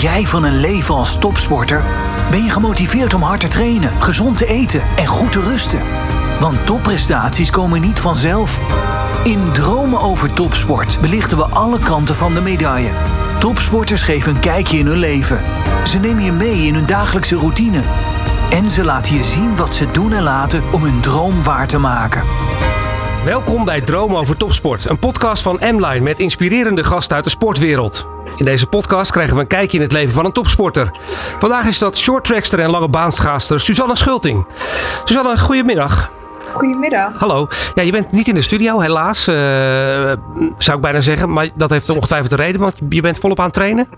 jij van een leven als topsporter? Ben je gemotiveerd om hard te trainen, gezond te eten en goed te rusten? Want topprestaties komen niet vanzelf. In Dromen over Topsport belichten we alle kanten van de medaille. Topsporters geven een kijkje in hun leven. Ze nemen je mee in hun dagelijkse routine. En ze laten je zien wat ze doen en laten om hun droom waar te maken. Welkom bij Droom over Topsport, een podcast van M-Line met inspirerende gasten uit de sportwereld. In deze podcast krijgen we een kijkje in het leven van een topsporter. Vandaag is dat shorttrackster en lange baanschaatster Susanne Schulting. Susanne, goedemiddag. Goedemiddag. Hallo. Ja, je bent niet in de studio, helaas, eh, zou ik bijna zeggen. Maar dat heeft ongetwijfeld een reden, want je bent volop aan het trainen.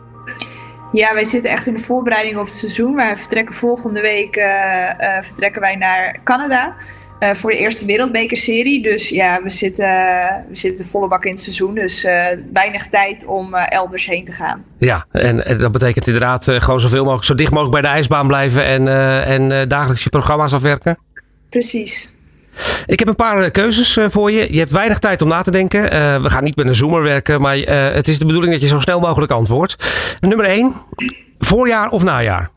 Ja, wij zitten echt in de voorbereiding op het seizoen. Wij vertrekken volgende week uh, uh, vertrekken wij naar Canada. Uh, voor de eerste wereldbekerserie. Dus ja, we zitten, we zitten volle bak in het seizoen. Dus uh, weinig tijd om uh, elders heen te gaan. Ja, en, en dat betekent inderdaad gewoon zoveel mogelijk, zo dicht mogelijk bij de ijsbaan blijven en, en dagelijks je programma's afwerken. Precies. Ik heb een paar keuzes voor je. Je hebt weinig tijd om na te denken. we gaan niet met een zoomer werken, maar het is de bedoeling dat je zo snel mogelijk antwoordt. Nummer 1, voorjaar of najaar?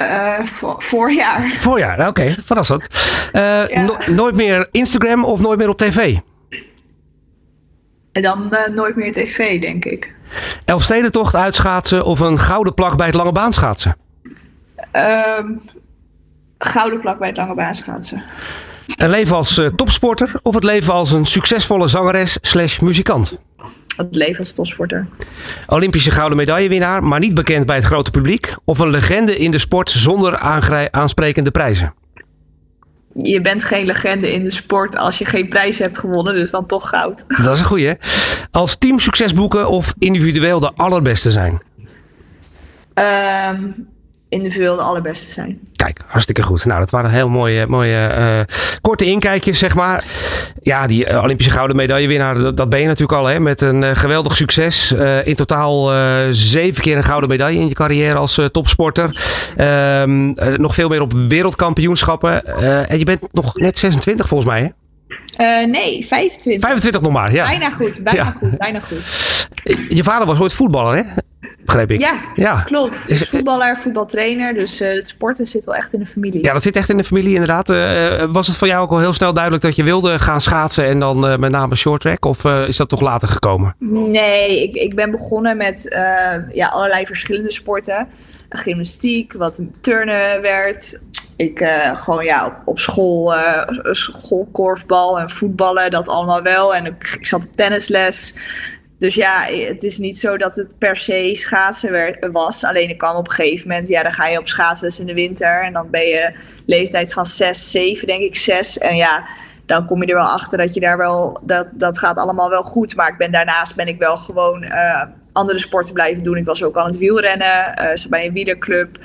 Uh, voor, voorjaar. Voorjaar, oké, okay, verrassend. Uh, ja. no nooit meer Instagram of nooit meer op tv? En dan uh, nooit meer tv, denk ik. Elfstedentocht uitschaatsen of een gouden plak bij het lange baan schaatsen? Um, gouden plak bij het lange baan schaatsen. Een leven als topsporter of het leven als een succesvolle zangeres slash muzikant? Het leven als topsporter. Olympische gouden medaillewinnaar, maar niet bekend bij het grote publiek? Of een legende in de sport zonder aansprekende prijzen? Je bent geen legende in de sport als je geen prijs hebt gewonnen, dus dan toch goud. Dat is een goeie. Als team succes boeken of individueel de allerbeste zijn? Um, individueel de allerbeste zijn. Kijk, hartstikke goed. Nou, dat waren heel mooie, mooie uh, korte inkijkjes, zeg maar. Ja, die uh, Olympische gouden medaillewinnaar, dat, dat ben je natuurlijk al, hè, met een uh, geweldig succes. in totaal zeven keer een gouden medaille in je carrière als topsporter. Ehm, nog veel meer op wereldkampioenschappen. en je bent nog net 26 volgens mij, hè? Uh, nee, 25. 25 nog maar, ja. Bijna goed, bijna ja. goed, bijna goed. Je vader was ooit voetballer, hè? Begreep ik. Ja, ja. klopt. Is voetballer, voetbaltrainer. Dus uh, het sporten zit wel echt in de familie. Ja, dat zit echt in de familie inderdaad. Uh, was het voor jou ook al heel snel duidelijk dat je wilde gaan schaatsen en dan met name short track? Of is dat toch later gekomen? Nee, ik, ik ben begonnen met ja, allerlei verschillende sporten. Gymnastiek, wat turnen werd. Ik gewoon ja, op, school, schoolkorfbal en voetballen, dat allemaal wel. En ik, zat op tennisles. Dus ja, het is niet zo dat het per se schaatsen was. Alleen ik kwam op een gegeven moment, ja, dan ga je op schaatsen in de winter. En dan ben je leeftijd van 6, 7, denk ik, 6. En ja, dan kom je er wel achter dat je daar wel, dat, dat gaat allemaal wel goed. Maar ik ben, daarnaast ben ik wel gewoon uh, andere sporten blijven doen. Ik was ook aan het wielrennen, uh, bij een wielerclub.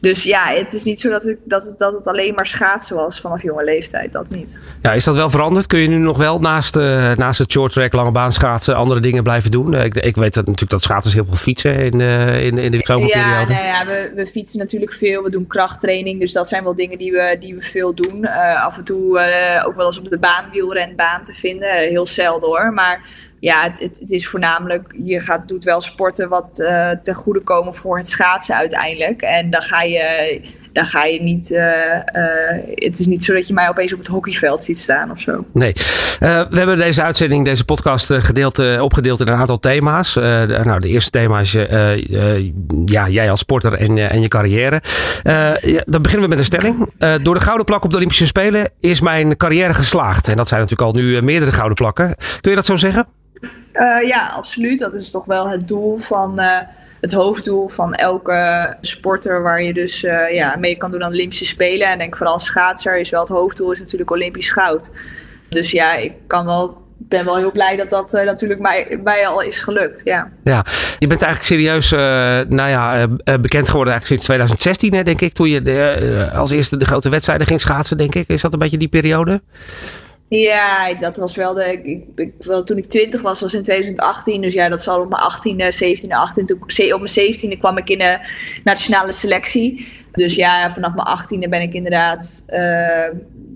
Dus ja, het is niet zo dat het, dat, het, dat het alleen maar schaatsen was vanaf jonge leeftijd. Dat niet. Ja, is dat wel veranderd? Kun je nu nog wel naast, uh, naast het short track, lange baan schaatsen, andere dingen blijven doen? Uh, ik, ik weet dat natuurlijk dat schaatsers heel veel fietsen in, uh, in, in de zomerperiode. Ja, nou ja we, we fietsen natuurlijk veel. We doen krachttraining. Dus dat zijn wel dingen die we, die we veel doen. af en toe ook wel eens op de baan, wielrenbaan te vinden. heel zelden hoor. Maar ja, het, het, is voornamelijk, je gaat, doet wel sporten wat uh, ten goede komen voor het schaatsen uiteindelijk. En dan ga je, dan ga je niet, uh, uh, het is niet zo dat je mij opeens op het hockeyveld ziet staan of zo. Nee, we hebben deze uitzending, deze podcast gedeeld, opgedeeld in een aantal thema's. De, nou, de eerste thema is ja, jij als sporter en, en je carrière. Ja, dan beginnen we met een stelling. door de gouden plak op de Olympische Spelen is mijn carrière geslaagd. En dat zijn natuurlijk al nu meerdere gouden plakken. Kun je dat zo zeggen? Uh, ja, absoluut. Dat is toch wel het doel van. Uh, het hoofddoel van elke sporter waar je dus uh, ja, mee kan doen aan de Olympische Spelen. En denk vooral schaatser is wel het hoofddoel, is natuurlijk Olympisch goud. Dus ja, ik kan wel ben wel heel blij dat dat uh, natuurlijk mij, mij al is gelukt. Ja. ja, je bent eigenlijk serieus nou ja, bekend geworden eigenlijk sinds 2016, hè, denk ik. Toen je de, als eerste de grote wedstrijden ging schaatsen, denk ik. Is dat een beetje die periode? Ja, dat was wel de. Ik, wel, toen ik 20 was, was in 2018. Dus ja, dat zal op mijn 18e, 17e, 18 Toen, op mijn 17e kwam ik in de nationale selectie. Dus ja, vanaf mijn 18e ben ik inderdaad. Uh,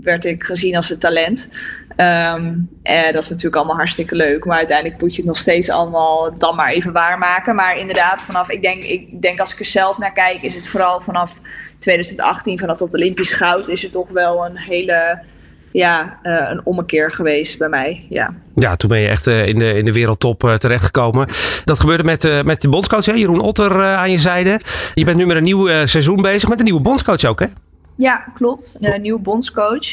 werd ik gezien als een talent. Um, en dat is natuurlijk allemaal hartstikke leuk. Maar uiteindelijk moet je het nog steeds allemaal dan maar even waarmaken. Maar inderdaad, vanaf, ik denk, ik denk als ik er zelf naar kijk, is het vooral vanaf 2018, vanaf dat Olympisch goud, is het toch wel een hele ja, uh, een ommekeer geweest bij mij. Ja, ja toen ben je echt uh, in, de, in de wereldtop uh, terechtgekomen. Dat gebeurde met, met de bondscoach, hè? Jeroen Otter aan je zijde. Je bent nu met een nieuw seizoen bezig, met een nieuwe bondscoach ook, hè? Ja, klopt. Een nieuwe bondscoach.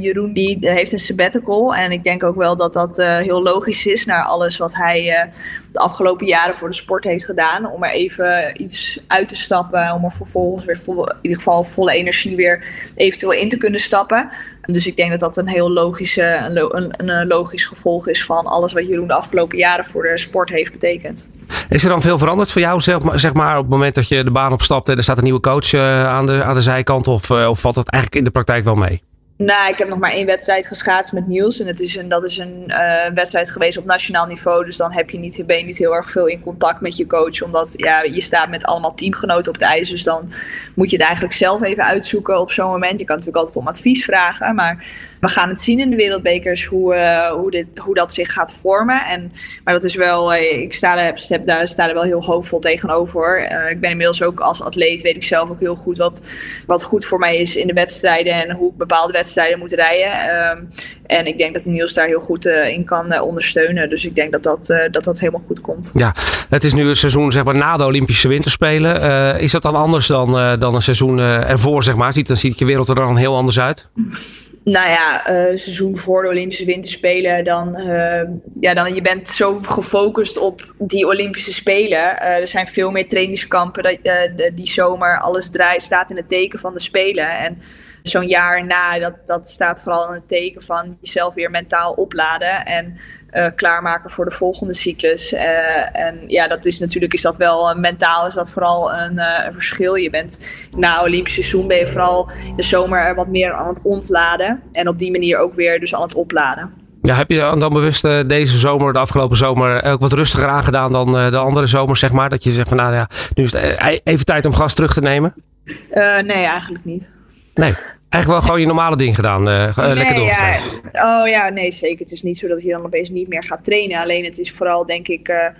Jeroen die heeft een sabbatical. En ik denk ook wel dat dat heel logisch is naar alles wat hij de afgelopen jaren voor de sport heeft gedaan. Om er even iets uit te stappen. Om er vervolgens weer vol, in ieder geval volle energie weer eventueel in te kunnen stappen. Dus ik denk dat dat een heel logische, een, een, logisch gevolg is van alles wat Jeroen de afgelopen jaren voor de sport heeft betekend. Is er dan veel veranderd voor jou, zeg maar, op het moment dat je de baan opstapt en er staat een nieuwe coach eh, aan, de, aan de zijkant? Of, eh, of valt dat eigenlijk in de praktijk wel mee? Nou, ik heb nog maar één wedstrijd geschaatst met Niels. En het is een, dat is een uh, wedstrijd geweest op nationaal niveau. Dus dan heb je niet, ben je niet heel erg veel in contact met je coach. Omdat ja, je staat met allemaal teamgenoten op het ijs. Dus dan moet je het eigenlijk zelf even uitzoeken op zo'n moment. Je kan natuurlijk altijd om advies vragen. Maar we gaan het zien in de wereldbekers hoe, uh, hoe, dit, hoe dat zich gaat vormen. En, maar dat is wel, uh, ik sta er, daar sta wel heel hoopvol tegenover. Ik ben inmiddels ook als atleet, weet ik zelf ook heel goed wat, wat goed voor mij is in de wedstrijden. En hoe bepaalde wedstrijden moet rijden. Ehm, en ik denk dat Niels daar heel goed in kan ondersteunen. Dus ik denk dat dat, dat dat helemaal goed komt. Ja, het is nu een seizoen zeg maar, na de Olympische Winterspelen. is dat dan anders dan, dan een seizoen ervoor, zeg maar? Ziet, dan ziet je wereld er dan heel anders uit? nou ja, uh, seizoen voor de Olympische Winterspelen, dan, uh, ja, dan je bent zo gefocust op die Olympische Spelen. Uh, er zijn veel meer trainingskampen dat, die zomer. Alles draait, staat in het teken van de Spelen. En zo'n jaar na, dat, dat staat vooral in het teken van jezelf weer mentaal opladen. En uh, klaarmaken voor de volgende cyclus. Uh, en ja, dat is natuurlijk is dat wel uh, mentaal is dat vooral een, een, verschil. Je bent na Olympisch seizoen ben je vooral de zomer wat meer aan het ontladen. En op die manier ook weer dus aan het opladen. Ja, heb je dan bewust deze zomer, de afgelopen zomer, ook wat rustiger aangedaan dan de andere zomers, zeg maar? Dat je zegt van nou ja, nu is het e-, even tijd om gas terug te nemen? nee, eigenlijk niet. Nee. Eigenlijk wel gewoon je normale ding gedaan. Uh, nee, lekker door. Ja. Oh ja, nee, zeker. Het is niet zo dat je dan opeens niet meer gaat trainen. Alleen het is vooral, denk ik,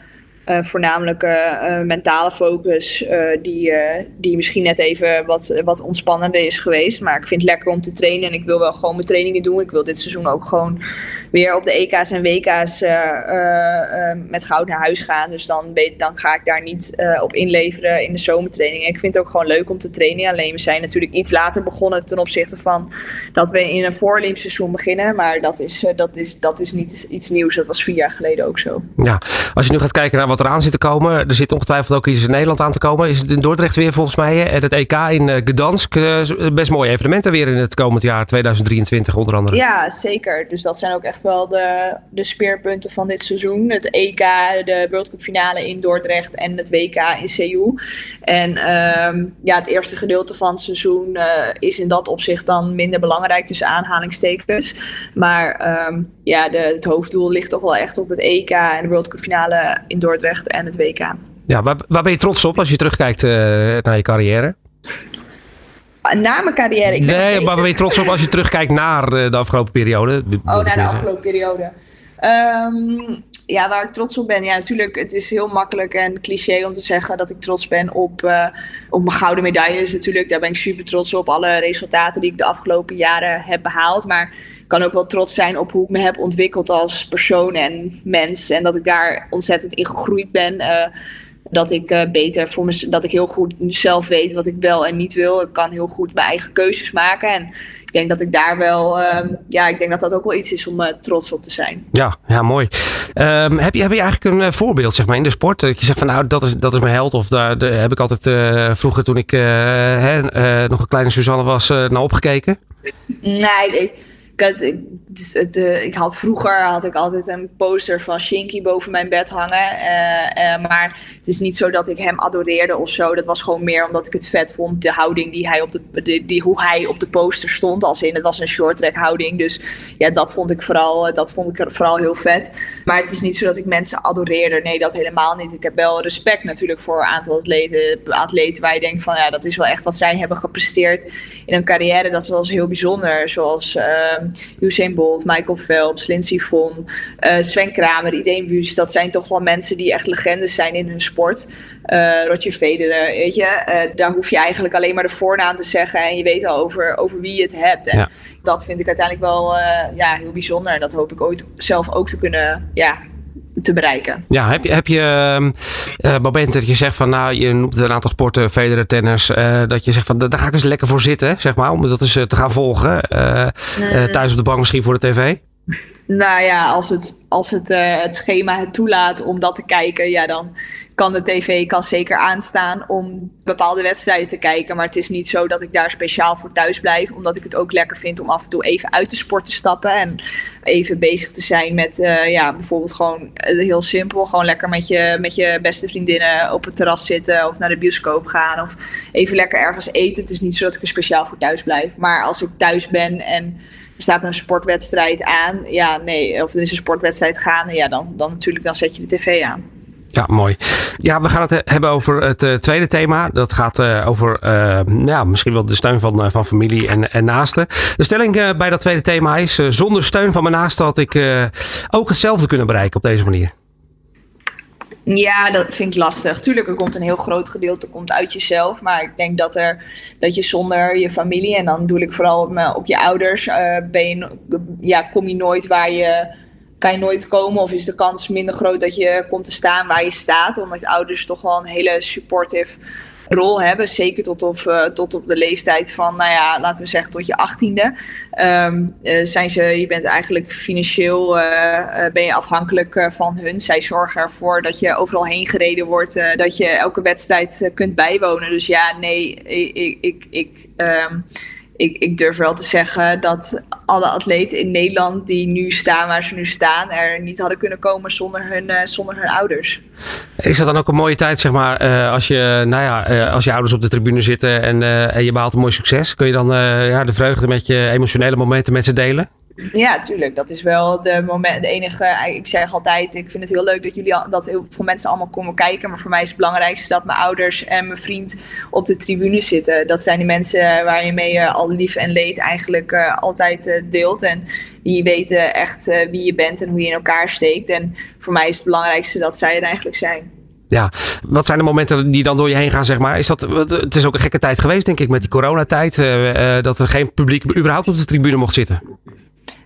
uh, voornamelijk uh, mentale focus, die, die misschien net even wat, wat ontspannender is geweest. Maar ik vind het lekker om te trainen en ik wil wel gewoon mijn trainingen doen. Ik wil dit seizoen ook gewoon weer op de EK's en WK's met goud naar huis gaan. Dus dan, dan ga ik daar niet op inleveren in de zomertraining. ik vind het ook gewoon leuk om te trainen. Alleen we zijn natuurlijk iets later begonnen ten opzichte van dat we in een voorolympisch seizoen beginnen. Maar dat is, dat, is, dat is niet iets nieuws. Dat was vier jaar geleden ook zo. Ja, als je nu gaat kijken naar wat wat eraan zit te komen. Er zit ongetwijfeld ook iets in Nederland aan te komen. Is het in Dordrecht weer volgens mij. En het EK in uh, Gdansk. Uh, best mooie evenementen weer in het komend jaar 2023 onder andere. Ja, zeker. Dus dat zijn ook echt wel de, de speerpunten van dit seizoen. Het EK, de World Cup finale in Dordrecht en het WK in Seoul. En ehm, ja, het eerste gedeelte van het seizoen uh, is in dat opzicht dan minder belangrijk tussen aanhalingstekens. Maar ehm, ja, de, het hoofddoel ligt toch wel echt op het EK en de World Cup finale in Dordrecht en het WK. Ja, waar, waar ben je trots op als je terugkijkt uh, naar je carrière? Na mijn carrière? Ik nee, maar waar ben je trots op als je terugkijkt naar de, de afgelopen periode? Oh, naar de afgelopen periode. Um, ja, waar ik trots op ben. Ja, natuurlijk, het is heel makkelijk en cliché om te zeggen dat ik trots ben op, uh, op mijn gouden medailles. Natuurlijk, daar ben ik super trots op. Alle resultaten die ik de afgelopen jaren heb behaald. Maar kan ook wel trots zijn op hoe ik me heb ontwikkeld als persoon en mens. En dat ik daar ontzettend in gegroeid ben. Uh, dat ik uh, beter voor me, dat ik heel goed zelf weet wat ik wel en niet wil. Ik kan heel goed mijn eigen keuzes maken. En ik denk dat ik daar wel, uh, ja, ik denk dat dat ook wel iets is om uh, trots op te zijn. Ja, ja mooi. Um, heb, je, heb je eigenlijk een voorbeeld zeg maar, in de sport? Dat je zegt van nou, dat is, dat is mijn held. Of daar heb ik altijd vroeger toen ik hè, nog een kleine Suzanne was naar opgekeken? Nee, ik, ik, dus het, ik had vroeger had ik altijd een poster van Shinky boven mijn bed hangen. Uh, uh, maar het is niet zo dat ik hem adoreerde of zo. Dat was gewoon meer omdat ik het vet vond. De houding die hij op de, die, hoe hij op de poster stond. Als in het was een short track houding. Dus ja, dat vond ik vooral, dat vond ik vooral heel vet. Maar het is niet zo dat ik mensen adoreerde. Nee, dat helemaal niet. Ik heb wel respect natuurlijk voor een aantal atleten, atleten waar je denkt van ja, dat is wel echt wat zij hebben gepresteerd in hun carrière. Dat is wel eens heel bijzonder. Zoals uh, Usain Bolt, Michael Phelps, Lindsey Vonn, uh, Sven Kramer, Ideen Wust. Dat zijn toch wel mensen die echt legendes zijn in hun sport. Uh, Roger Federer, weet je. Uh, daar hoef je eigenlijk alleen maar de voornaam te zeggen en je weet al over, over wie je het hebt. En ja. dat vind ik uiteindelijk wel ja, heel bijzonder. En dat hoop ik ooit zelf ook te kunnen ja, te bereiken. Ja, heb je, heb je uh, moment dat je zegt van nou, je noemt een aantal sporten, Federer, tennis, uh, dat je zegt van daar ga ik eens lekker voor zitten, zeg maar, om dat eens te gaan volgen. Thuis op de bank misschien voor de tv? Nou ja, als het, als het, het schema het toelaat om dat te kijken, ja, dan kan de tv kan zeker aanstaan om bepaalde wedstrijden te kijken. Maar het is niet zo dat ik daar speciaal voor thuis blijf. Omdat ik het ook lekker vind om af en toe even uit de sport te stappen. En even bezig te zijn met uh, ja, bijvoorbeeld gewoon uh, heel simpel. Gewoon lekker met je, met je beste vriendinnen op het terras zitten. Of naar de bioscoop gaan. Of even lekker ergens eten. Het is niet zo dat ik er speciaal voor thuis blijf. Maar als ik thuis ben en er staat een sportwedstrijd aan. Ja, nee. Of er is een sportwedstrijd gaan. Ja, dan, dan natuurlijk dan zet je de tv aan. Ja, mooi. Ja, we gaan het hebben over het uh, tweede thema. Dat gaat uh, over uh, ja, misschien wel de steun van, van familie en, en naasten. De stelling bij dat tweede thema is: zonder steun van mijn naasten had ik ook hetzelfde kunnen bereiken op deze manier. Ja, dat vind ik lastig. Tuurlijk, er komt een heel groot gedeelte komt uit jezelf. Maar ik denk dat, er, dat je zonder je familie, en dan doe ik vooral op, op je ouders, ben ja, kom je nooit waar je kan je nooit komen of is de kans minder groot dat je komt te staan waar je staat. Omdat ouders toch wel een hele supportive rol hebben. Zeker tot op, uh, tot op de leeftijd van, nou ja, laten we zeggen tot je achttiende. Um, zijn ze, je bent eigenlijk financieel uh, ben je afhankelijk van hun. Zij zorgen ervoor dat je overal heen gereden wordt. dat je elke wedstrijd kunt bijwonen. Dus ja, nee, ik... ik, ik um, ik, ik durf wel te zeggen dat alle atleten in Nederland die nu staan waar ze nu staan, er niet hadden kunnen komen zonder hun, uh, zonder hun ouders. Is dat dan ook een mooie tijd, zeg maar, uh, als, je, nou ja, uh, als je ouders op de tribune zitten en, en je behaalt een mooi succes? Kun je dan ja, de vreugde met je emotionele momenten met ze delen? Ja, tuurlijk. Dat is wel de, moment, de enige. Ik zeg altijd, ik vind het heel leuk dat jullie dat heel veel mensen allemaal komen kijken. Maar voor mij is het belangrijkste dat mijn ouders en mijn vriend op de tribune zitten. Dat zijn die mensen waar je mee uh, al lief en leed eigenlijk uh, altijd deelt. En die weten echt wie je bent en hoe je in elkaar steekt. En voor mij is het belangrijkste dat zij er eigenlijk zijn. Ja, wat zijn de momenten die dan door je heen gaan, zeg maar? Is dat, het is ook een gekke tijd geweest, denk ik, met die coronatijd. dat er geen publiek überhaupt op de tribune mocht zitten.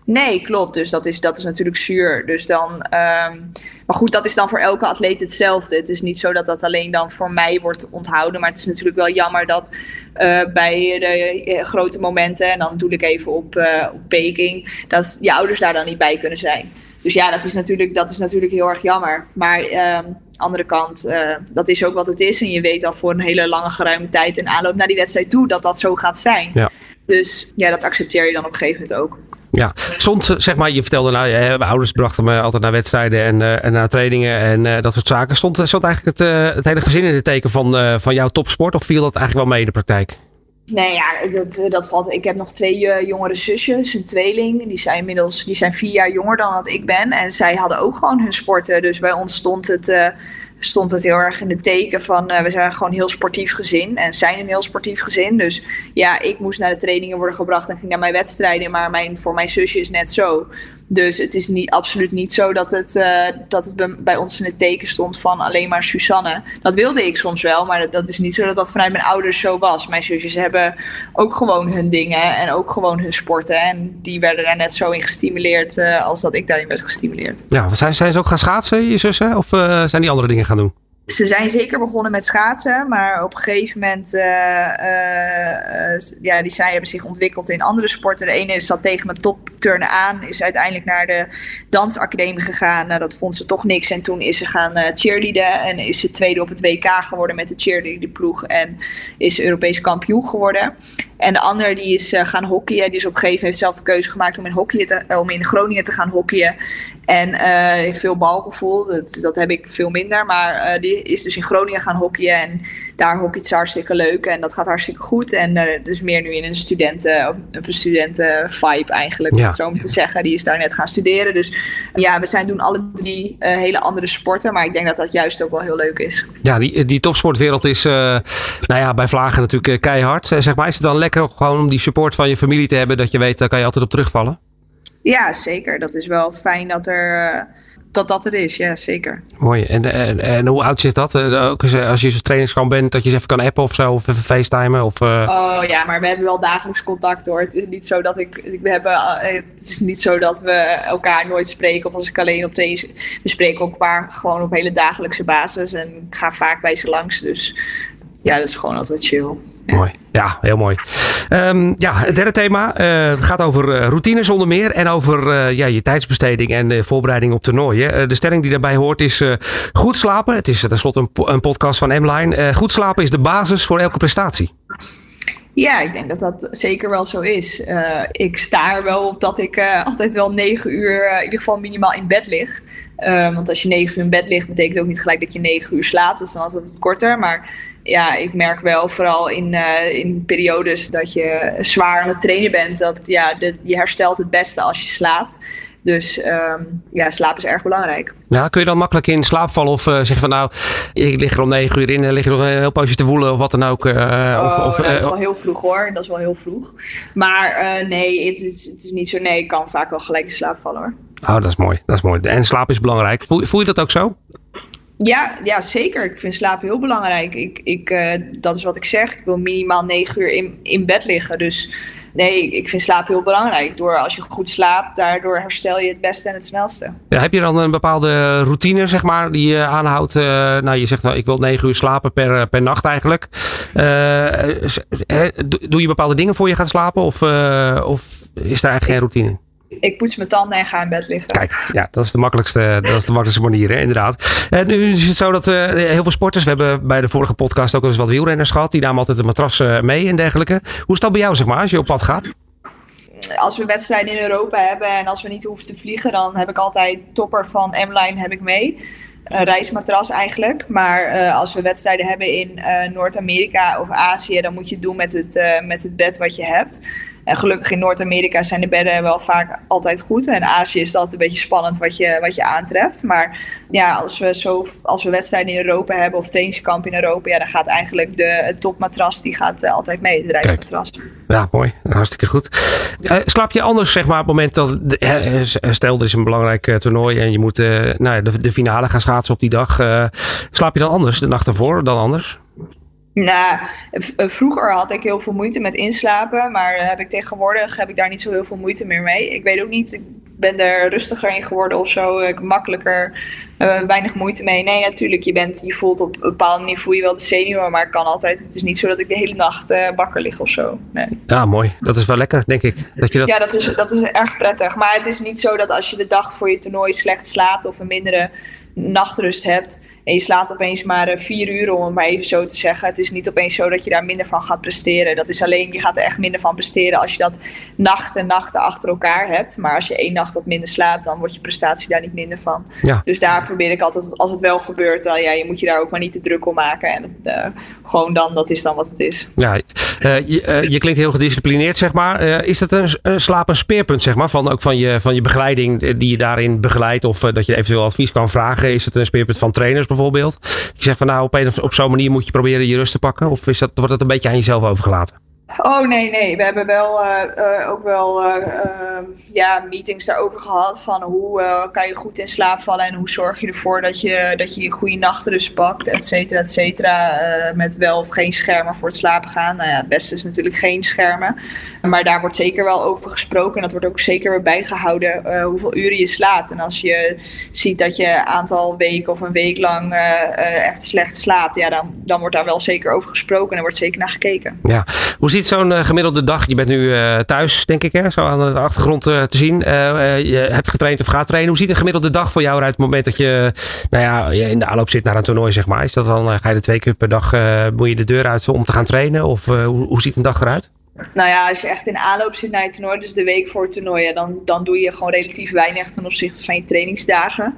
Nee, klopt. Dus dat is, dat is natuurlijk zuur. Dus dan, um, maar goed, dat is dan voor elke atleet hetzelfde. Het is niet zo dat dat alleen dan voor mij wordt onthouden. Maar het is natuurlijk wel jammer dat uh, bij de uh, grote momenten, en dan doe ik even op, uh, op Peking, dat je ouders daar dan niet bij kunnen zijn. Dus ja, dat is natuurlijk, dat is natuurlijk heel erg jammer. Maar um, andere kant, dat is ook wat het is. En je weet al voor een hele lange geruime tijd en aanloop naar die wedstrijd toe dat dat zo gaat zijn. Ja. Dus ja, dat accepteer je dan op een gegeven moment ook. Ja, soms zeg maar, je vertelde nou, mijn ouders brachten me altijd naar wedstrijden en, uh, en naar trainingen en dat soort zaken. Stond, stond eigenlijk het, het hele gezin in het teken van, van jouw topsport of viel dat eigenlijk wel mee in de praktijk? Nee, ja, dat, dat valt. Ik heb nog twee jongere zusjes, een tweeling. Die zijn inmiddels die zijn vier jaar jonger dan dat ik ben. En zij hadden ook gewoon hun sporten. Dus bij ons stond het stond het heel erg in de teken van uh, we zijn gewoon heel sportief gezin en zijn een heel sportief gezin. Dus ja, ik moest naar de trainingen worden gebracht en ging naar mijn wedstrijden, maar mijn, voor mijn zusje is net zo. Dus het is niet, absoluut niet zo dat het, uh, dat het bij ons in het teken stond van alleen maar Susanne. Dat wilde ik soms wel, maar dat, is niet zo dat dat vanuit mijn ouders zo was. Mijn zusjes hebben ook gewoon hun dingen en ook gewoon hun sporten. En die werden daar net zo in gestimuleerd uh, als dat ik daarin werd gestimuleerd. Ja, zijn, zijn ze ook gaan schaatsen, je zussen? Of uh, zijn die andere dingen gaan doen? Ze zijn zeker begonnen met schaatsen, maar op een gegeven moment, uh, uh, ja, die zij hebben zich ontwikkeld in andere sporten. De ene zat tegen mijn topturnen aan, is uiteindelijk naar de dansacademie gegaan. Nou, dat vond ze toch niks en toen is ze gaan uh, cheerleaden en is ze tweede op het WK geworden met de cheerleadingploeg en is Europees kampioen geworden. En de ander die is gaan hockeyen, die is op een gegeven moment zelf de keuze gemaakt om in, hockey te, om in Groningen te gaan hockeyen. En heeft veel balgevoel, dat, dat heb ik veel minder, maar die is dus in Groningen gaan hockeyen. En daar hockeyt ze hartstikke leuk. En dat gaat hartstikke goed. En uh, dus meer nu in een studenten, een studenten vibe eigenlijk. Ja. Om zo te zeggen. Die is daar net gaan studeren. Dus ja, we zijn doen alle drie uh, hele andere sporten. Maar ik denk dat dat juist ook wel heel leuk is. Ja, die, die topsportwereld is uh, nou ja, bij Vlagen natuurlijk keihard. zeg maar, is het dan lekker gewoon om die support van je familie te hebben. Dat je weet, daar kan je altijd op terugvallen? Ja, zeker. Dat is wel fijn dat er dat dat er is, ja, zeker. Mooi. En, en, en hoe oud zit dat? Eh, ook als je zo'n trainingskamp bent, dat je ze even kan appen of zo, of even facetimen? Of, uh... Oh ja, maar we hebben wel dagelijks contact hoor. Het is niet zo dat ik, we hebben, eh, het is niet zo dat we elkaar nooit spreken of als ik alleen op deze. We spreken ook maar gewoon op hele dagelijkse basis en ik ga vaak bij ze langs. Dus ja, dat is gewoon altijd chill. Mooi. Ja, heel mooi. Um, ja, het derde thema uh, gaat over uh, routines onder meer. En over uh, ja, je tijdsbesteding en voorbereiding op toernooien. de stelling die daarbij hoort is goed slapen. Het is tenslotte een, een podcast van M-Line. goed slapen is de basis voor elke prestatie. Ja, ik denk dat dat zeker wel zo is. ik sta er wel op dat ik altijd wel negen uur in ieder geval minimaal in bed lig. want als je negen uur in bed ligt, betekent ook niet gelijk dat je negen uur slaapt. Dus dan is het korter. Maar ja, ik merk wel vooral in, uh, in periodes dat je zwaar aan het trainen bent, dat ja, de, je herstelt het beste als je slaapt. Dus um, ja, slaap is erg belangrijk. Ja, kun je dan makkelijk in slaap vallen of uh, zeggen van nou, ik lig er om negen uur in en lig er nog een heel poosje te woelen of wat dan ook? Uh, oh, of, dat is wel heel vroeg hoor, dat is wel heel vroeg. Maar nee, het is, het is niet zo, nee, ik kan vaak wel gelijk in slaap vallen hoor. Oh, dat is mooi, dat is mooi. En slaap is belangrijk. Voel, voel je dat ook zo? Ja, ja, zeker. Ik vind slaap heel belangrijk. Ik, ik, uh, dat is wat ik zeg. Ik wil minimaal negen uur in, in bed liggen. Dus nee, ik vind slaap heel belangrijk. Door als je goed slaapt, daardoor herstel je het beste en het snelste. Heb je dan een bepaalde routine, zeg maar, die je aanhoudt? Uh, nou, je zegt nou, ik wil negen uur slapen per, per nacht eigenlijk. Doe je bepaalde dingen voor je gaat slapen? Of, of is daar eigenlijk geen routine? Ik poets mijn tanden en ga in bed liggen. Kijk, ja, dat is de makkelijkste, dat is de makkelijkste manier, hè, inderdaad. En nu is het zo dat uh, heel veel sporters, we hebben bij de vorige podcast ook eens wat wielrenners gehad, die namen altijd de matras uh, mee en dergelijke. Hoe is dat bij jou, zeg maar, als je op pad gaat? Als we wedstrijden in Europa hebben en als we niet hoeven te vliegen, dan heb ik altijd topper van M-Line heb ik mee een reismatras eigenlijk. Maar uh, als we wedstrijden hebben in Noord-Amerika of Azië, dan moet je het doen met het, met het bed wat je hebt. En gelukkig in Noord-Amerika zijn de bedden wel vaak altijd goed. En Azië is dat een beetje spannend wat je, wat je aantreft. Maar ja, als we, zo, als we wedstrijden in Europa hebben of trainingskamp in Europa, ja, dan gaat eigenlijk de het topmatras die gaat uh, altijd mee, de reismatras. Ja, mooi. Hartstikke goed. Uh, slaap je anders, zeg maar, op het moment dat. De, stel, er is een belangrijk toernooi en je moet nou, de, de finale gaan schaatsen op die dag. slaap je dan anders de nacht ervoor dan anders? Nou, vroeger had ik heel veel moeite met inslapen, maar heb ik tegenwoordig heb ik daar niet zo heel veel moeite meer mee. Ik weet ook niet, ik ben er rustiger in geworden of zo, ik makkelijker, uh, weinig moeite mee. Nee, natuurlijk, je, bent, je voelt op een bepaald niveau je wel de zenuwen, maar kan altijd, het is niet zo dat ik de hele nacht uh, wakker lig of zo. Nee. Ja, mooi. Dat is wel lekker, denk ik. Dat je dat... Ja, dat is, dat is erg prettig. Maar het is niet zo dat als je de dag voor je toernooi slecht slaapt of een mindere nachtrust hebt en je slaapt opeens maar eh, vier uur, om het maar even zo te zeggen. Het is niet opeens zo dat je daar minder van gaat presteren. Dat is alleen, je gaat er echt minder van presteren als je dat nachten en nachten achter elkaar hebt. Maar als je één nacht wat minder slaapt, dan wordt je prestatie daar niet minder van. Ja. Dus daar probeer ik altijd, als het wel gebeurt, dan ja, je moet je daar ook maar niet te druk om maken. En uh, gewoon dan, dat is dan wat het is. Ja, uh, je, je, klinkt heel gedisciplineerd, zeg maar. is dat een, een slaap een speerpunt, zeg maar, van, ook van je, van je begeleiding die je daarin begeleidt? Of dat je eventueel advies kan vragen? Is het een speerpunt van trainers bijvoorbeeld? Je zegt van nou, op, een, op zo'n manier moet je proberen je rust te pakken? Of is dat, wordt dat een beetje aan jezelf overgelaten? Oh nee, nee. We hebben wel uh, ook wel uh, ja, meetings daarover gehad. Van hoe kan je goed in slaap vallen en hoe zorg je ervoor dat je dat je, je goede nachten dus pakt, et cetera, et cetera. met wel of geen schermen voor het slapen gaan. Nou ja, het beste is natuurlijk geen schermen. Maar daar wordt zeker wel over gesproken. En dat wordt ook zeker weer bijgehouden hoeveel uren je slaapt. En als je ziet dat je een aantal weken of een week lang echt slecht slaapt, ja, dan, dan wordt daar wel zeker over gesproken en er wordt zeker naar gekeken. Ja, hoe ziet zo'n eh, gemiddelde dag? Je bent nu uh, thuis, denk ik, hè? zo aan de achtergrond uh, te zien. je hebt getraind of gaat trainen. Hoe ziet een gemiddelde dag voor jou eruit het moment dat je, nou ja, je in de aanloop zit naar een toernooi, zeg maar? Is dat dan, ga je er twee keer per dag, moet je de deur uit om te gaan trainen? Of hoe, hoe ziet een dag eruit? Nou ja, als je echt in aanloop zit naar het toernooi, dus de week voor het toernooi, dan, dan doe je gewoon relatief weinig ten opzichte van je trainingsdagen.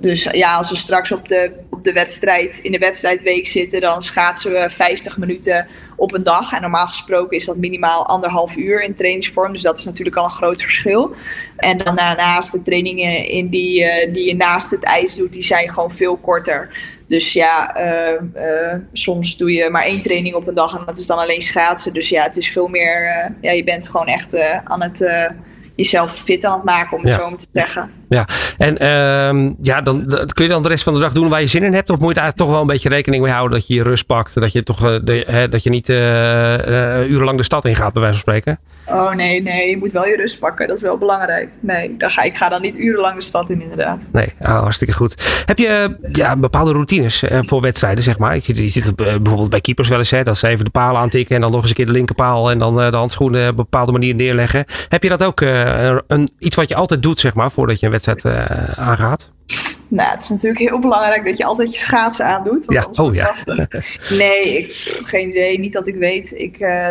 Dus ja, als we straks op de, op de wedstrijd, in de wedstrijdweek zitten, dan schaatsen we 50 minuten op een dag. En normaal gesproken is dat minimaal anderhalf uur in trainingsvorm. Dus dat is natuurlijk al een groot verschil. En dan daarnaast de trainingen in die, uh, die je naast het ijs doet, die zijn gewoon veel korter. Dus ja, uh, uh, soms doe je maar één training op een dag en dat is dan alleen schaatsen. Dus ja, het is veel meer, ja, je bent gewoon echt aan het jezelf fit aan het maken, om het zo te zeggen. Ja, en uh, ja, dan, kun je dan de rest van de dag doen waar je zin in hebt? Of moet je daar toch wel een beetje rekening mee houden dat je je rust pakt? Dat je, toch, uh, de, hè, dat je niet uh, urenlang de stad in gaat, bij wijze van spreken? Oh nee, nee, je moet wel je rust pakken. Dat is wel belangrijk. Nee, dan ga, ik ga dan niet urenlang de stad in, inderdaad. Nee, oh, hartstikke goed. Heb je ja, bepaalde routines voor wedstrijden, zeg maar? Je, je ziet bijvoorbeeld bij keepers wel eens, hè, dat ze even de palen aantikken en dan nog eens een keer de linkerpaal en dan de handschoenen op een bepaalde manier neerleggen. Heb je dat ook een, iets wat je altijd doet, zeg maar, voordat je een wedstrijd uh, aangaat? Nou, het is natuurlijk heel belangrijk dat je altijd je schaatsen aandoet. Ja, oh ja. nee, ik geen idee. Niet dat ik weet. Ik, uh,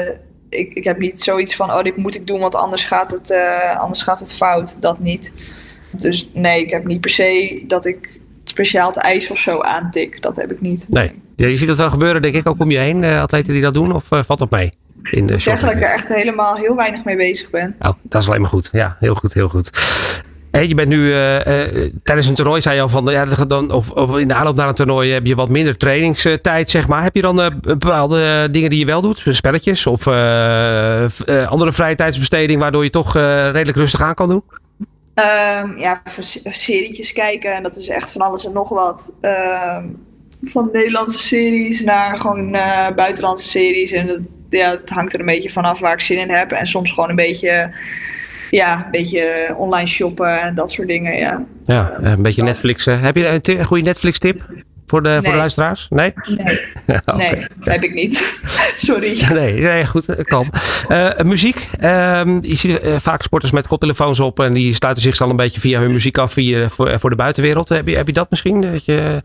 ik, ik heb niet zoiets van, oh, dit moet ik doen, want anders gaat het, uh, anders gaat het fout. Dat niet. Dus nee, ik heb niet per se dat ik speciaal het ijs of zo aantik. Dat heb ik niet. Nee. Ja, je ziet het wel gebeuren, denk ik, ook om je heen, atleten die dat doen, of valt dat mee? in de Zeg dat ik er echt helemaal heel weinig mee bezig ben. Oh, dat is alleen maar goed. Ja, heel goed, heel goed. Je bent nu uh, uh, tijdens een toernooi, zei je al van, ja, dan, of, of, in de aanloop naar een toernooi heb je wat minder trainingstijd, zeg maar. Heb je dan uh, bepaalde dingen die je wel doet, spelletjes of andere vrije tijdsbesteding, waardoor je toch redelijk rustig aan kan doen? Um, ja, serietjes kijken en dat is echt van alles en nog wat. Ehm, van Nederlandse series naar gewoon buitenlandse series en dat ja, het hangt er een beetje vanaf waar ik zin in heb. En soms gewoon een beetje, ja, een beetje online shoppen en dat soort dingen. Ja, ja een beetje Netflix. Heb je een goede Netflix tip? Voor de, voor de luisteraars? Nee? Nee, nee dat heb ik niet. Sorry. Nee, nee goed, eh, kalm. Uh, muziek. Uh, je ziet uh, vaak sporters met koptelefoons op en die sluiten zich al een beetje via hun muziek af via, voor, voor de buitenwereld. Heb je, heb je dat misschien? Dat je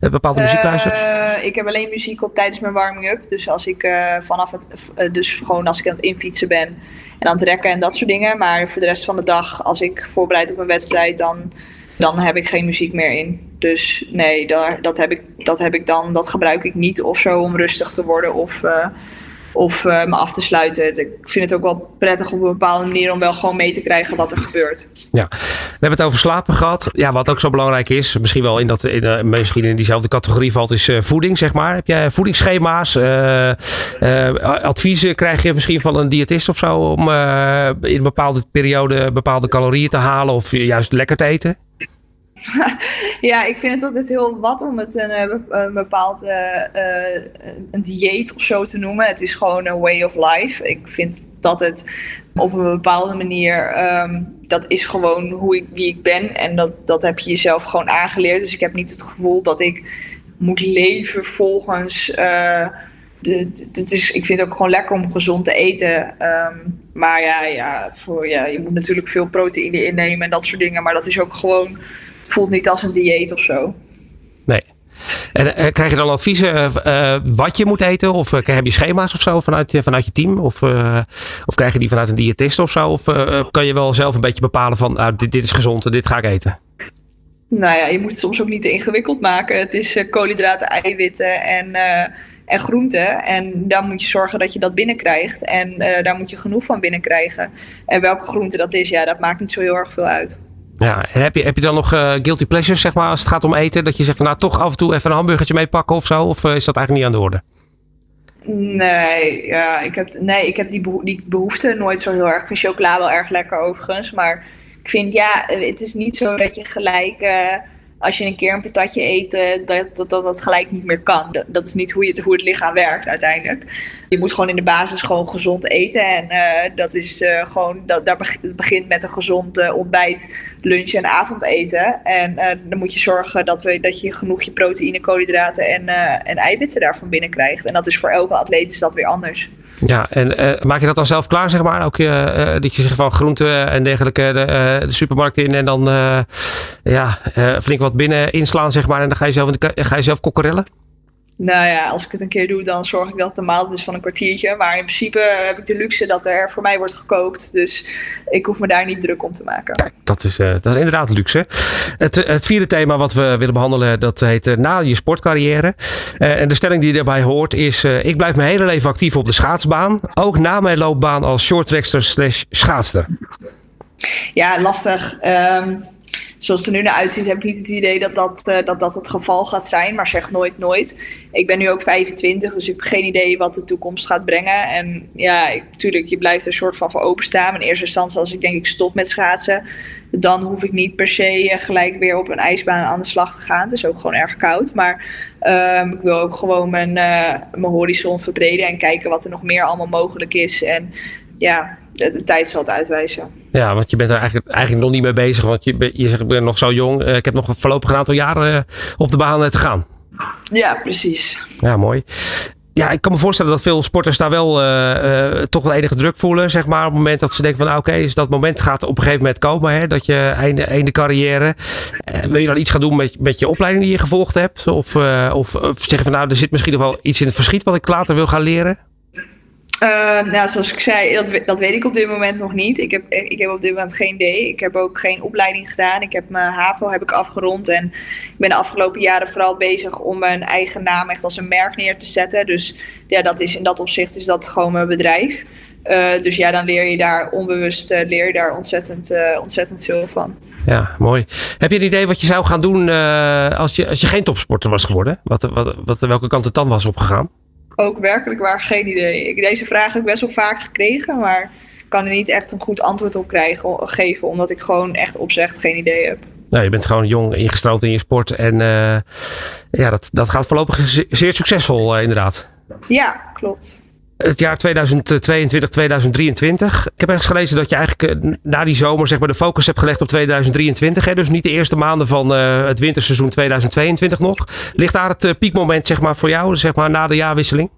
bepaalde muziek luistert? ik heb alleen muziek op tijdens mijn warming-up. Dus als ik vanaf het, dus gewoon als ik aan het infietsen ben en aan het rekken en dat soort dingen. Maar voor de rest van de dag, als ik voorbereid op een wedstrijd, dan dan heb ik geen muziek meer in. Dus nee, daar, dat, heb ik, dat heb ik dan, dat gebruik ik niet of zo om rustig te worden of, uh, of uh, me af te sluiten. Ik vind het ook wel prettig op een bepaalde manier om wel gewoon mee te krijgen wat er gebeurt. Ja, we hebben het over slapen gehad. Ja, wat ook zo belangrijk is, misschien wel in, dat, in, uh, misschien in diezelfde categorie valt, is voeding, zeg maar. Heb jij voedingsschema's, adviezen krijg je misschien van een diëtist of zo om in een bepaalde periode bepaalde calorieën te halen of juist lekker te eten? ja, ik vind het altijd heel wat om het een, eh, bepaald uh, een dieet of zo te noemen. Het is gewoon een way of life. Ik vind dat het op een bepaalde manier, um, dat is gewoon hoe ik, wie ik ben. En dat, dat heb je jezelf gewoon aangeleerd. Dus ik heb niet het gevoel dat ik moet leven volgens... Uh, de, is, ik vind het ook gewoon lekker om gezond te eten. Um, maar ja, ja, voor, ja, je moet natuurlijk veel proteïne innemen en dat soort dingen. Maar dat is ook gewoon voelt niet als een dieet of zo. Nee. En uh, krijg je dan adviezen uh, wat je moet eten? Of uh, heb je schema's of zo vanuit, vanuit je team? Of, of krijg je die vanuit een diëtist of zo? Of kan je wel zelf een beetje bepalen van nou, dit, dit is gezond en dit ga ik eten? Nou ja, je moet het soms ook niet te ingewikkeld maken. Het is koolhydraten, eiwitten en, en groenten. En dan moet je zorgen dat je dat binnenkrijgt. En daar moet je genoeg van binnenkrijgen. En welke groente dat is, ja, dat maakt niet zo heel erg veel uit. Ja, en heb je, heb je dan nog uh, guilty pleasures, zeg maar, als het gaat om eten? Dat je zegt van nou toch af en toe even een hamburgertje meepakken of zo? Of uh, is dat eigenlijk niet aan de orde? Nee, ja, ik heb, nee, ik heb die, die behoefte nooit zo heel erg. Ik vind chocola wel erg lekker overigens. Maar ik vind, ja, het is niet zo dat je gelijk... Uh, als je een keer een patatje eet, dat, dat, dat dat gelijk niet meer kan. Dat, is niet hoe, je, hoe het lichaam werkt uiteindelijk. Je moet gewoon in de basis gewoon gezond eten. En uh, dat is uh, gewoon, dat, daar begint met een gezond ontbijt, lunch en avondeten. En dan moet je zorgen dat, we, dat je genoeg je proteïne, koolhydraten en, en eiwitten daarvan binnenkrijgt. En dat is voor elke atleet is dat weer anders. Ja, en maak je dat dan zelf klaar, zeg maar? Ook dat je zegt van groenten en dergelijke de, de supermarkt in en dan ja, flink wat binnen inslaan, zeg maar. En dan ga je zelf, ga je zelf kokkerellen? Nou ja, als ik het een keer doe, dan zorg ik dat het een maaltijd is van een kwartiertje. Maar in principe heb ik de luxe dat er voor mij wordt gekookt. Dus ik hoef me daar niet druk om te maken. Kijk, dat is, uh, dat is inderdaad luxe. Het, het vierde thema wat we willen behandelen, dat heet uh, na je sportcarrière. Uh, en de stelling die daarbij hoort is, ik blijf mijn hele leven actief op de schaatsbaan. Ook na mijn loopbaan als shorttrackster slash schaatster. Ja, lastig. Um, zoals het er nu naar uitziet, heb ik niet het idee dat dat, uh, dat dat het geval gaat zijn. Maar zeg nooit nooit. Ik ben nu ook 25, dus ik heb geen idee wat de toekomst gaat brengen. En ja, natuurlijk, je blijft er een soort van voor openstaan. In eerste instantie, als ik denk ik stop met schaatsen, dan hoef ik niet per se uh, gelijk weer op een ijsbaan aan de slag te gaan. Het is ook gewoon erg koud. Maar um, ik wil ook gewoon mijn, uh, mijn horizon verbreden en kijken wat er nog meer allemaal mogelijk is. En ja, de, de, tijd zal het uitwijzen. Ja, want je bent er eigenlijk, eigenlijk nog niet mee bezig. Want je, je zegt, ik ben nog zo jong. Uh, ik heb nog voorlopig een aantal jaren uh, op de baan uh, te gaan. Ja, precies. Ja, mooi. Ja, ik kan me voorstellen dat veel sporters daar wel toch wel enige druk voelen. Zeg maar, op het moment dat ze denken van nou, oké, okay, dus dat moment gaat op een gegeven moment komen. Hè, dat je einde, einde carrière. wil je dan iets gaan doen met, met je opleiding die je gevolgd hebt? Of, of, of zeggen van nou, er zit misschien nog wel iets in het verschiet wat ik later wil gaan leren? Uh, nou, zoals ik zei, dat, weet ik op dit moment nog niet. Ik heb, ik heb op dit moment geen idee. Ik heb ook geen opleiding gedaan. Ik heb mijn HAVO heb ik afgerond. En ik ben de afgelopen jaren vooral bezig om mijn eigen naam echt als een merk neer te zetten. Dus ja, dat is, in dat opzicht is dat gewoon mijn bedrijf. Uh, dus ja, dan leer je daar onbewust uh, leer je daar ontzettend, ontzettend veel van. Ja, mooi. Heb je een idee wat je zou gaan doen als, je, als je geen topsporter was geworden? Wat, wat, wat, welke kant het dan was opgegaan? Ook werkelijk waar geen idee. Ik, deze vraag heb ik best wel vaak gekregen, maar ik kan er niet echt een goed antwoord op krijgen, geven, omdat ik gewoon echt oprecht geen idee heb. Nou, je bent gewoon jong, ingestroomd in je sport en uh, ja, dat, dat gaat voorlopig zeer succesvol uh, inderdaad. Ja, klopt het jaar 2022, 2023. Ik heb ergens gelezen dat je eigenlijk eh, na die zomer zeg maar, de focus hebt gelegd op 2023. Hè? Dus niet de eerste maanden van uh, het winterseizoen 2022 nog. Ligt daar het uh, piekmoment zeg maar, voor jou, zeg maar, na de jaarwisseling?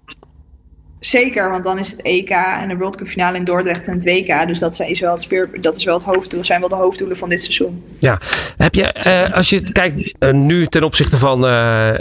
Zeker, want dan is het EK en de World Cup finale in Dordrecht en het WK. Dus dat is wel het, speer, dat is wel het hoofddoel, zijn wel de hoofddoelen van dit seizoen. Ja, heb je, uh, als je kijkt uh, nu ten opzichte van uh,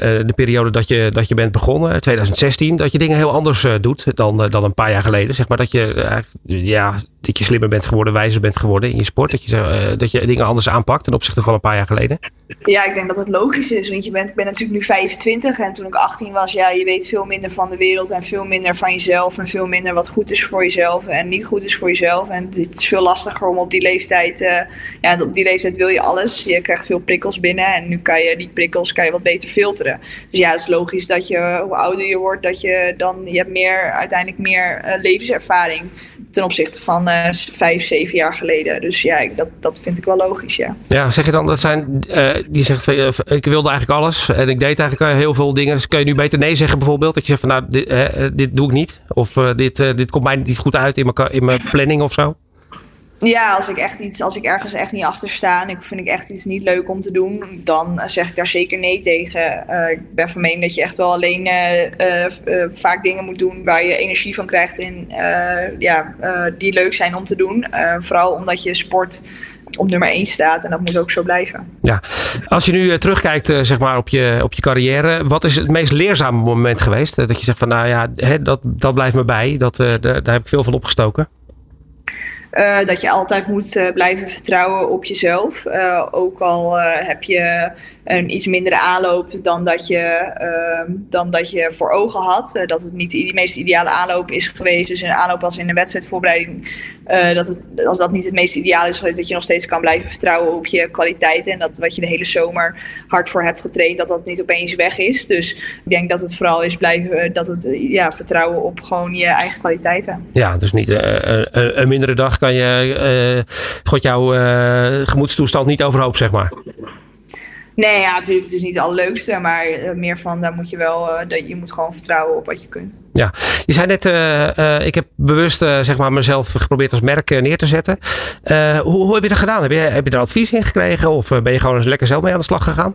de periode dat je, dat je bent begonnen, 2016, dat je dingen heel anders doet dan, dan een paar jaar geleden. Zeg maar dat je, ja, dat je slimmer bent geworden, wijzer bent geworden in je sport. Dat je, dat je dingen anders aanpakt ten opzichte van een paar jaar geleden. Ja, ik denk dat het logisch is. Want je bent, ik ben natuurlijk nu 25 en toen ik 18 was, ja, je weet veel minder van de wereld en veel minder van jezelf. En veel minder wat goed is voor jezelf en niet goed is voor jezelf. En het is veel lastiger om op die leeftijd, uh, ja, op die leeftijd wil je alles. Je krijgt veel prikkels binnen en nu kan je die prikkels kan je wat beter filteren. Dus ja, het is logisch dat je, hoe ouder je wordt, dat je dan, je hebt meer, uiteindelijk meer uh, levenservaring ten opzichte van uh, vijf, zeven jaar geleden. Dus ja, dat, dat vind ik wel logisch, ja. Ja, zeg je dan, dat zijn, uh, die zegt, uh, ik wilde eigenlijk alles en ik deed eigenlijk heel veel dingen. Dus kun je nu beter nee zeggen bijvoorbeeld? Dat je zegt van, nou, dit, dit doe ik niet. Of dit, dit komt mij niet goed uit in mijn, in mijn planning of zo? Ja, als ik echt iets, als ik ergens echt niet achter sta en ik vind ik echt iets niet leuk om te doen, dan zeg ik daar zeker nee tegen. Uh, ik ben van mening dat je echt wel alleen uh, vaak dingen moet doen waar je energie van krijgt en ja, die leuk zijn om te doen. vooral omdat je sport op nummer 1 staat en dat moet ook zo blijven. Ja, als je nu terugkijkt zeg maar, op, je, op je carrière, wat is het meest leerzame moment geweest? dat je zegt van nou ja, hè, dat, dat blijft me bij, dat, daar heb ik veel van opgestoken. Uh, dat je altijd moet uh, blijven vertrouwen op jezelf. Uh, ook al heb je een iets mindere aanloop dan dat je, ehm, dan dat je voor ogen had. Eh, dat het niet de meest ideale aanloop is geweest. Dus een aanloop als in een wedstrijdvoorbereiding. Uh, dat het, als dat niet het meest ideaal is, dat je nog steeds kan blijven vertrouwen op je kwaliteiten. En dat wat je de hele zomer hard voor hebt getraind, dat dat niet opeens weg is. Dus ik denk dat het vooral is blijven, dat het ja, vertrouwen op gewoon je eigen kwaliteiten. Ja, dus niet een mindere dag kan je, god jouw gemoedstoestand niet overhoop, zeg maar. Nee, ja, natuurlijk, het is niet het allerleukste, maar eh, meer van, daar moet je wel, uh, dat je moet gewoon vertrouwen op wat je kunt. Ja, je zei net, uh, ik heb bewust zeg maar mezelf geprobeerd als merk neer te zetten. hoe, hoe heb je dat gedaan? Heb je, heb je er advies in gekregen of ben je gewoon eens lekker zelf mee aan de slag gegaan?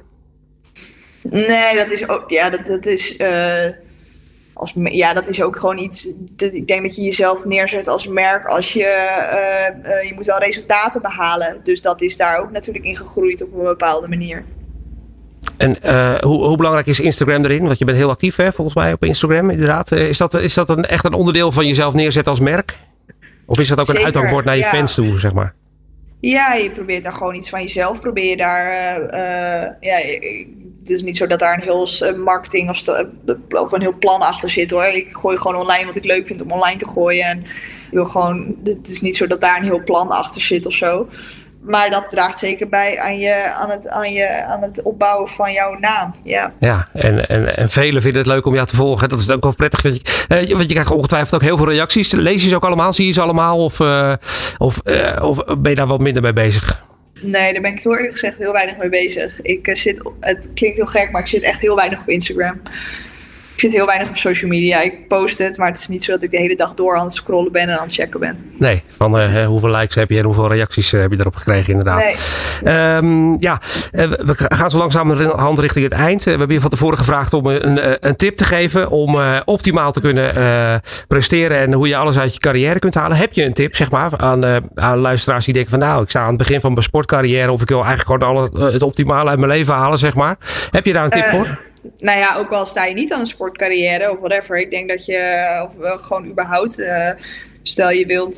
Nee, dat is ook, ja, dat, dat is, als, ja, dat is ook gewoon iets. Dat, ik denk dat je jezelf neerzet als merk als je. je moet wel resultaten behalen. Dus dat is daar ook natuurlijk in gegroeid op een bepaalde manier. En uh, hoe, hoe, belangrijk is Instagram erin? Want je bent heel actief hè, volgens mij op Instagram inderdaad. Eh, is dat, is dat een, echt een onderdeel van jezelf neerzetten als merk? Of is dat ook een uithangbord naar je fans toe, zeg maar? Ja, je probeert daar gewoon iets van jezelf. Probeer je daar. Uh, ja, het is niet zo dat daar een heel marketing of, of, een heel plan achter zit hoor. Ik gooi gewoon online wat ik leuk vind om online te gooien. En wil gewoon. Het is niet zo dat daar een heel plan achter zit of zo. Maar dat draagt zeker bij aan, je, aan, het, aan, je, aan het opbouwen van jouw naam. Ja, ja en, en, en velen vinden het leuk om jou te volgen. Dat is ook wel prettig. Want je, uh, want je krijgt ongetwijfeld ook heel veel reacties. Lees je ze ook allemaal? Zie je ze allemaal? Of, uh, of, uh, of ben je daar wat minder mee bezig? Nee, daar ben ik heel eerlijk gezegd heel weinig mee bezig. Ik zit, het klinkt heel gek, maar ik zit echt heel weinig op Instagram zit heel weinig op social media. Ik post het, maar het is niet zo dat ik de hele dag door aan het scrollen ben en aan het checken ben. Nee, van uh, hoeveel likes heb je en hoeveel reacties uh, heb je erop gekregen inderdaad. Nee. Um, ja, uh, we gaan zo langzaam hand richting het eind. we hebben je van tevoren gevraagd om een, een tip te geven om optimaal te kunnen presteren en hoe je alles uit je carrière kunt halen. Heb je een tip, zeg maar, aan, aan luisteraars die denken van nou, ik sta aan het begin van mijn sportcarrière of ik wil eigenlijk gewoon alle, het optimale uit mijn leven halen, zeg maar. Heb je daar een tip voor? Nou ja, ook al sta je niet aan een sportcarrière of whatever. Ik denk dat je, of gewoon überhaupt, uh, stel je wilt,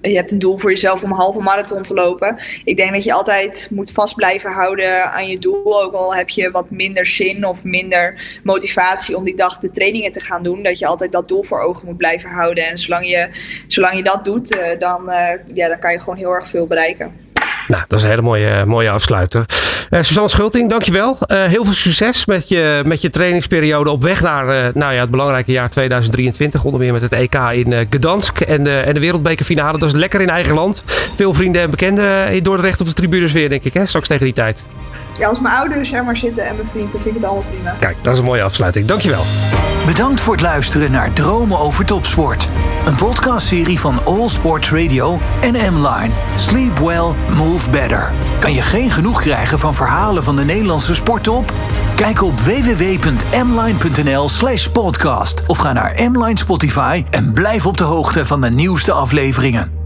je hebt een doel voor jezelf om een halve marathon te lopen. Ik denk dat je altijd moet vast blijven houden aan je doel. Ook al heb je wat minder zin of minder motivatie om die dag de trainingen te gaan doen. Dat je altijd dat doel voor ogen moet blijven houden. En zolang je, zolang je dat doet, dan, ja, dan kan je gewoon heel erg veel bereiken. Nou, dat is een hele mooie, mooie afsluiter. Uh, Suzanne Schulting, dankjewel. Uh, heel veel succes met je, met je trainingsperiode op weg naar uh, nou ja, het belangrijke jaar 2023. Onder meer met het EK in Gdansk en, en de wereldbekerfinale. Dat is lekker in eigen land. Veel vrienden en bekenden in Dordrecht op de tribunes weer, denk ik, hè? straks tegen die tijd. Ja, als mijn ouders er maar zitten en mijn vrienden, vind ik het allemaal prima. Kijk, dat is een mooie afsluiting. Dankjewel. Bedankt voor het luisteren naar Dromen over Topsport. Een podcastserie van All Sports Radio en M-Line. Sleep well, move better. Kan je geen genoeg krijgen van verhalen van de Nederlandse sporttop? Kijk op www.mline.nl slash podcast of ga naar M-Line Spotify en blijf op de hoogte van de nieuwste afleveringen.